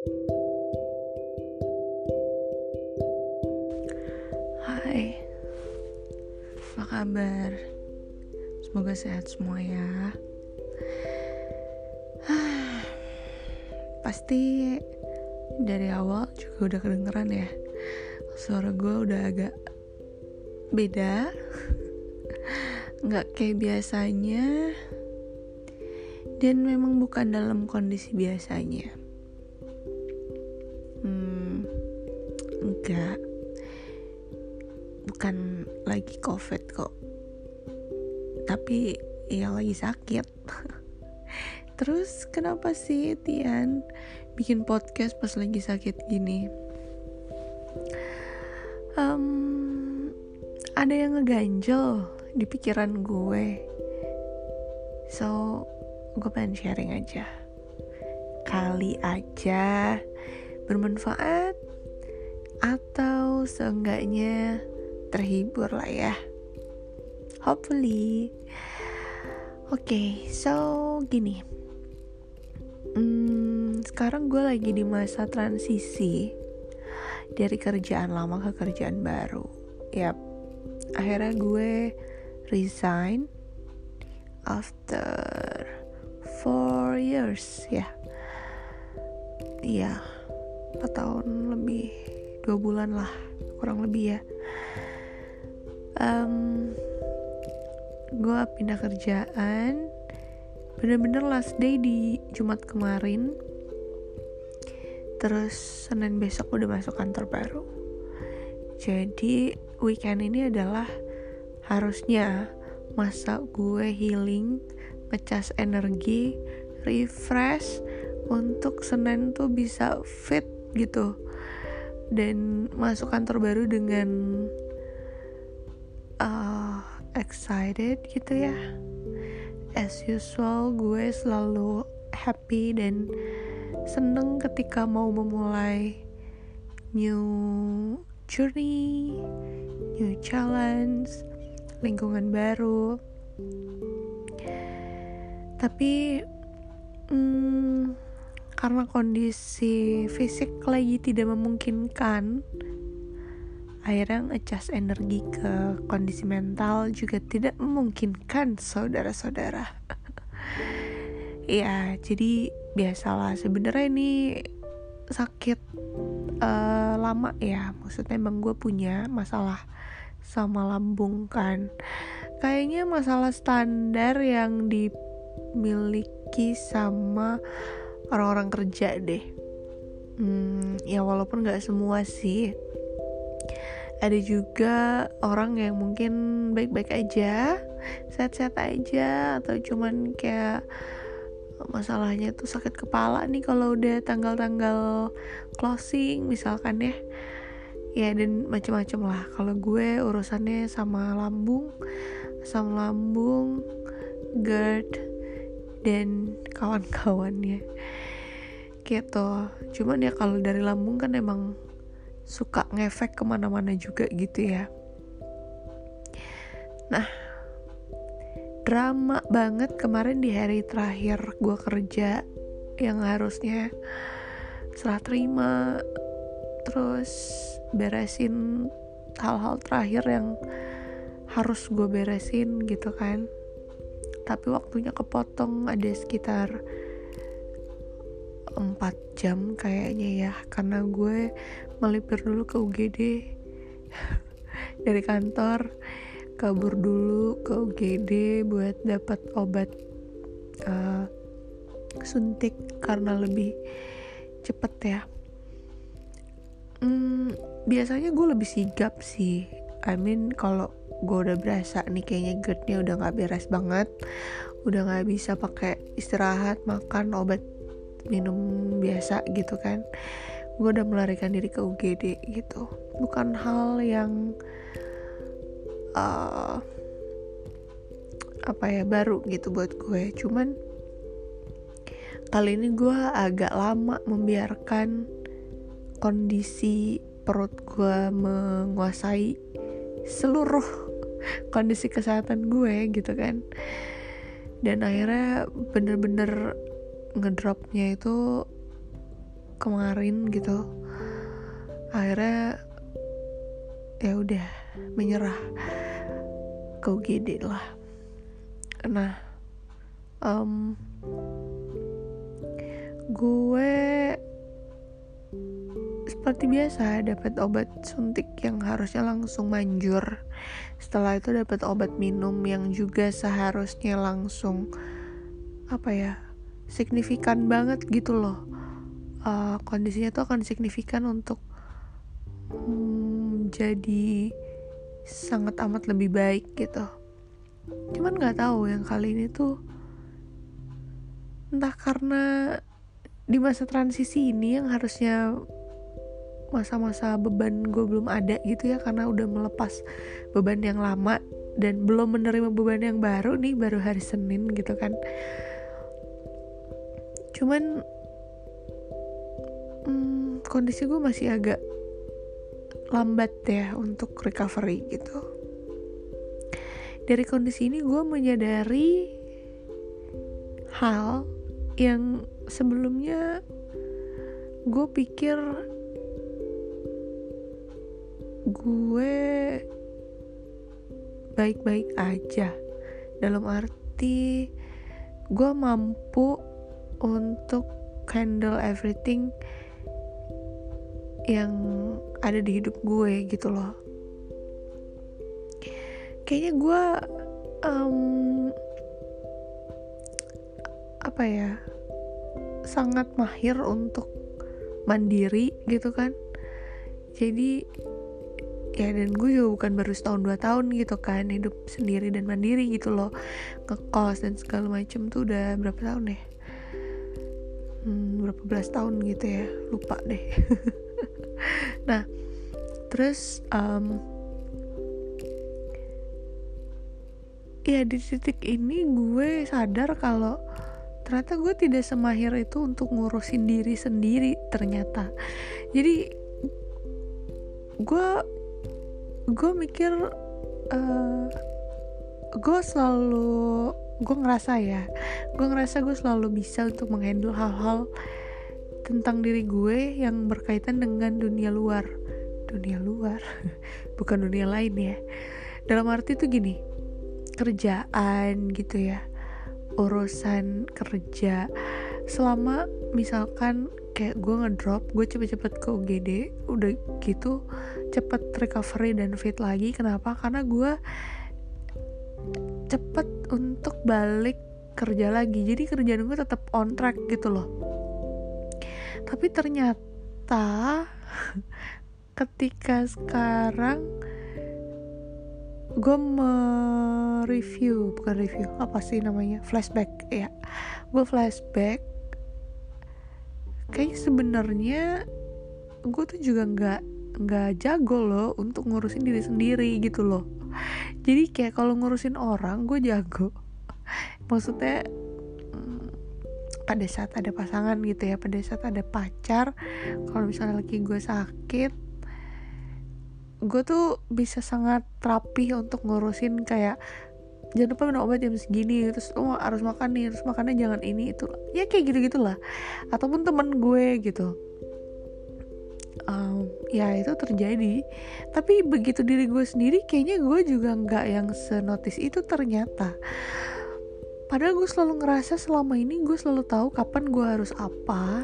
Hai, apa kabar? Semoga sehat semua ya. Pasti dari awal juga udah kedengeran ya. Suara gue udah agak beda. Nggak kayak biasanya. Dan memang bukan dalam kondisi biasanya. Enggak bukan lagi covid kok. Tapi ya lagi sakit. Terus kenapa sih Tian bikin podcast pas lagi sakit gini? Um, ada yang ngeganjel di pikiran gue. So gue pengen sharing aja. Kali aja bermanfaat atau seenggaknya terhibur lah ya. Hopefully. Oke okay, so gini. Hmm, sekarang gue lagi di masa transisi dari kerjaan lama ke kerjaan baru. Yap. Akhirnya gue resign after four years ya. Iya 4 tahun lebih dua bulan lah kurang lebih ya. Um, gue pindah kerjaan. Bener-bener last day di Jumat kemarin. Terus Senin besok udah masuk kantor baru. Jadi weekend ini adalah harusnya masa gue healing ngecas energi refresh untuk Senin tuh bisa fit gitu dan masuk kantor baru dengan uh, excited gitu ya. As usual gue selalu happy dan seneng ketika mau memulai new journey new challenge lingkungan baru. Tapi hmm, karena kondisi fisik lagi tidak memungkinkan akhirnya ngecas energi ke kondisi mental juga tidak memungkinkan saudara-saudara. Ya jadi biasalah sebenarnya ini sakit uh, lama ya. Maksudnya emang gue punya masalah sama lambung kan. Kayaknya masalah standar yang dimiliki sama orang-orang kerja deh. Hmm, ya walaupun gak semua sih. Ada juga orang yang mungkin baik-baik aja sehat-sehat aja atau cuman kayak masalahnya tuh sakit kepala nih kalau udah tanggal-tanggal closing misalkan ya. Ya dan macam-macam lah. Kalau gue urusannya sama lambung sama lambung GERD dan kawan-kawannya. Gitu. Cuman ya kalau dari lambung kan emang suka ngefek ke mana-mana juga gitu ya. Nah drama banget kemarin di hari terakhir gue kerja yang harusnya serah terima. Terus beresin hal-hal terakhir yang harus gue beresin gitu kan tapi waktunya kepotong ada sekitar 4 jam kayaknya ya. Karena gue melipir dulu ke UGD dari kantor kabur dulu ke UGD buat dapat obat uh, suntik karena lebih cepet ya. Hmm, biasanya gue lebih sigap sih. I mean kalau gue udah berasa nih kayaknya GERD-nya udah nggak beres banget. Udah nggak bisa pakai istirahat makan obat minum biasa gitu kan. Gue udah melarikan diri ke UGD gitu. Bukan hal yang uh, apa ya baru gitu buat gue. Cuman kali ini gue agak lama membiarkan kondisi perut gue menguasai seluruh kondisi kesehatan gue gitu kan. Dan akhirnya bener-bener ngedropnya itu kemarin gitu. Akhirnya ya udah menyerah ke UGD lah. Nah um, gue seperti biasa dapat obat suntik yang harusnya langsung manjur. Setelah itu dapat obat minum yang juga seharusnya langsung apa ya signifikan banget gitu loh. Uh, kondisinya tuh akan signifikan untuk hmm, jadi sangat amat lebih baik gitu. Cuman nggak tahu yang kali ini tuh entah karena di masa transisi ini yang harusnya masa-masa beban gue belum ada gitu ya karena udah melepas beban yang lama dan belum menerima beban yang baru nih baru hari Senin gitu kan. Cuman hmm, kondisi gue masih agak lambat ya untuk recovery gitu. Dari kondisi ini gue menyadari hal yang sebelumnya gue pikir gue baik-baik aja. Dalam arti gue mampu untuk handle everything yang ada di hidup gue gitu loh. Kayaknya gue um, apa ya sangat mahir untuk mandiri gitu kan. Jadi ya dan gue juga bukan baru setahun dua tahun gitu kan hidup sendiri dan mandiri gitu loh. Ngekos dan segala macem tuh udah berapa tahun deh hmm, berapa belas tahun gitu ya? Lupa deh. Nah terus um, ya di titik ini gue sadar kalau ternyata gue tidak semahir itu untuk ngurusin diri sendiri ternyata. Jadi gue gue mikir uh, gue selalu gue ngerasa ya gue ngerasa gue selalu bisa untuk menghandle hal-hal tentang diri gue yang berkaitan dengan dunia luar. Dunia luar? Bukan dunia lain ya. Dalam arti itu gini kerjaan gitu ya urusan kerja. Selama misalkan kayak gue ngedrop gue cepet-cepet ke UGD udah gitu cepet recovery dan fit lagi. Kenapa? Karena gue cepet untuk balik kerja lagi. Jadi kerjaan gue tetap on track gitu loh. Tapi ternyata ketika sekarang gue mereview bukan review apa sih namanya? Flashback ya gue flashback kayak sebenarnya gue tuh juga nggak nggak jago loh untuk ngurusin diri sendiri gitu loh. Jadi kayak kalau ngurusin orang gue jago. Maksudnya hmm, pada saat ada pasangan gitu ya pada saat ada pacar kalau misalnya lagi gue sakit gue tuh bisa sangat rapih untuk ngurusin kayak jangan lupa minum obat jam segini terus oh harus makan nih terus makannya jangan ini itu. Ya kayak gitu gitulah ataupun temen gue gitu. Um, ya itu terjadi. Tapi begitu diri gue sendiri kayaknya gue juga nggak yang senotis itu ternyata. Padahal gue selalu ngerasa selama ini gue selalu tahu kapan gue harus apa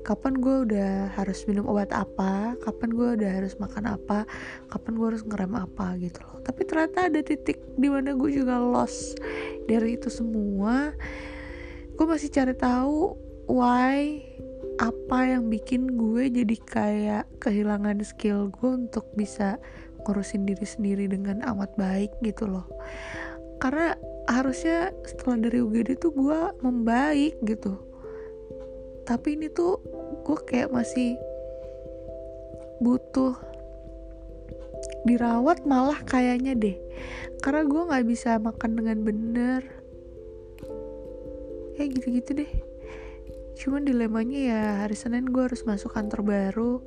kapan gue udah harus minum obat apa? Kapan gue udah harus makan apa? Kapan gue harus ngerem apa gitu loh. Tapi ternyata ada titik di mana gue juga lost dari itu semua. Gue masih cari tahu why apa yang bikin gue jadi kayak kehilangan skill gue untuk bisa ngurusin diri sendiri dengan amat baik gitu loh. Karena harusnya setelah dari UGD tuh gue membaik gitu tapi ini tuh gue kayak masih butuh dirawat malah kayaknya deh. Karena gue nggak bisa makan dengan bener. Ya gitu-gitu deh. Cuman dilemanya ya hari Senin gue harus masuk kantor baru.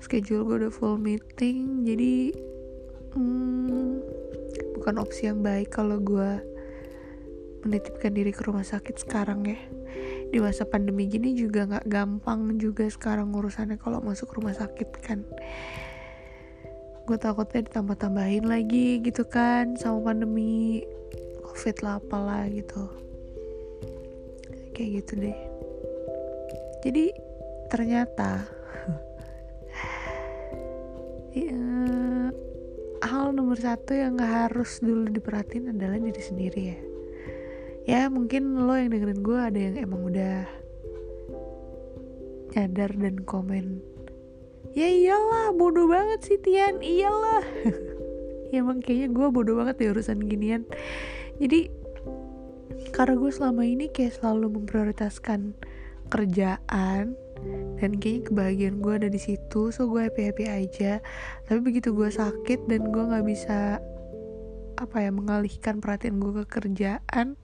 Schedule gue udah full meeting jadi hmm, bukan opsi yang baik kalau gue menitipkan diri ke rumah sakit sekarang ya di masa pandemi gini juga nggak gampang juga sekarang urusannya kalau masuk rumah sakit kan. Gue takutnya ditambah-tambahin lagi gitu kan sama pandemi covid lah apalah gitu. Kayak gitu deh. Jadi ternyata ya, hal nomor satu yang gak harus dulu diperhatiin adalah diri sendiri ya ya mungkin lo yang dengerin gue ada yang emang udah nyadar dan komen ya iyalah bodoh banget sih Tian. Iyalah. Ya emang kayaknya gue bodoh banget ya urusan ginian. Jadi karena gue selama ini kayak selalu memprioritaskan kerjaan dan kayaknya kebahagiaan gue ada di situ so gue happy happy aja. Tapi begitu gue sakit dan gue nggak bisa apa ya mengalihkan perhatian gue ke kerjaan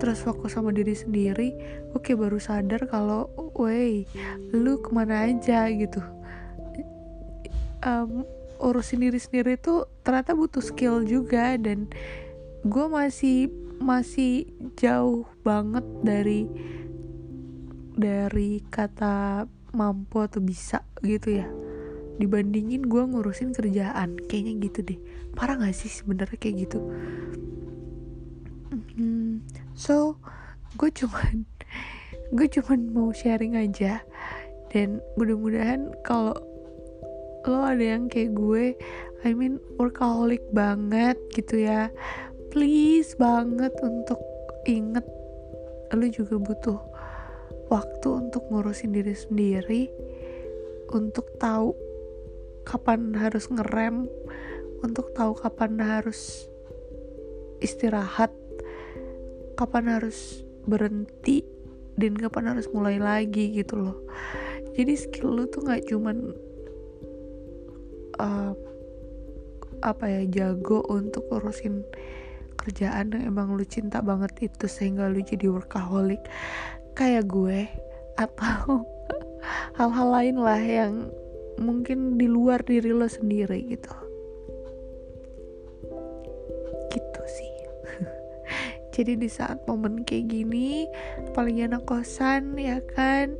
terus fokus sama diri sendiri oke baru sadar kalau wey lu ke mana aja? gitu. Um, urusin diri sendiri tuh ternyata butuh skill juga dan gue masih masih jauh banget dari dari kata mampu atau bisa gitu ya. Dibandingin gue ngurusin kerjaan kayaknya gitu deh. Parah gak sih sebenarnya kayak gitu? Hmm, so gue cuman gue cuman mau sharing aja. Dan mudah-mudahan kalau lo ada yang kayak gue I mean workaholic banget gitu ya. Please banget untuk inget lo juga butuh waktu untuk ngurusin diri sendiri untuk tahu kapan harus ngerem untuk tahu kapan harus istirahat kapan harus berhenti dan kapan harus mulai lagi gitu loh. Jadi skill lu tuh nggak cuman uh, apa ya jago untuk urusin kerjaan yang emang lu cinta banget itu sehingga lu jadi workaholic kayak gue atau hal-hal lain lah yang mungkin di luar diri lo sendiri gitu jadi di saat momen kayak gini paling enak kosan ya kan?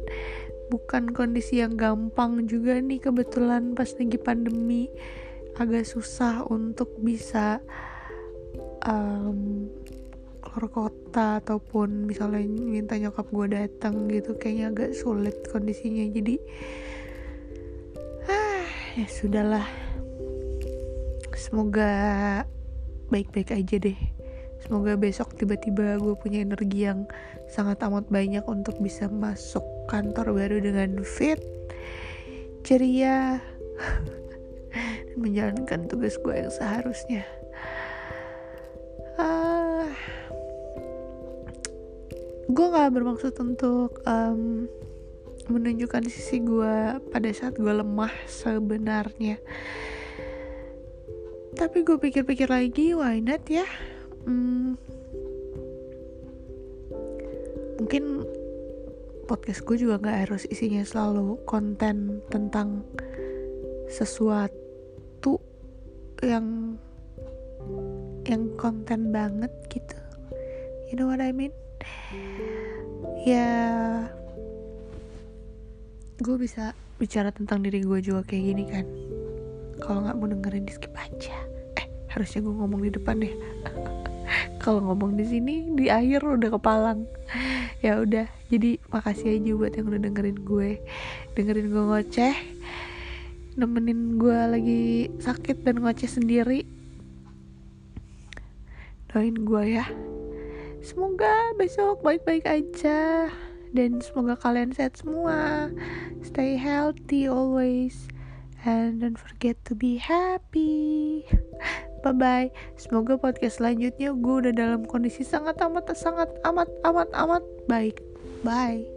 Bukan kondisi yang gampang juga nih kebetulan pas lagi pandemi. Agak susah untuk bisa um, keluar kota ataupun misalnya minta nyokap gue datang gitu kayaknya agak sulit kondisinya. Jadi ah ya sudahlah. Semoga baik-baik aja deh semoga besok tiba-tiba gue punya energi yang sangat amat banyak untuk bisa masuk kantor baru dengan fit ceria dan menjalankan tugas gue yang seharusnya. Gue gak bermaksud untuk um, menunjukkan sisi gue pada saat gue lemah sebenarnya. Tapi gue pikir-pikir lagi why not ya? Hmm, mungkin podcast gue juga gak harus isinya selalu konten tentang sesuatu yang yang konten banget gitu. You know what I mean? Ya gue bisa bicara tentang diri gue juga kayak gini kan. Kalau nggak mau dengerin di skip aja. Eh harusnya gue ngomong di depan ya. Kalau ngomong di sini di akhir udah kepalang ya udah jadi makasih aja buat yang udah dengerin gue. Dengerin gue ngoceh nemenin gue lagi sakit dan ngoceh sendiri. Doain gue ya. Semoga besok baik-baik aja dan semoga kalian sehat semua. Stay healthy always and don't forget to be happy bye bye. Semoga podcast selanjutnya gue udah dalam kondisi sangat amat sangat amat amat amat baik. Bye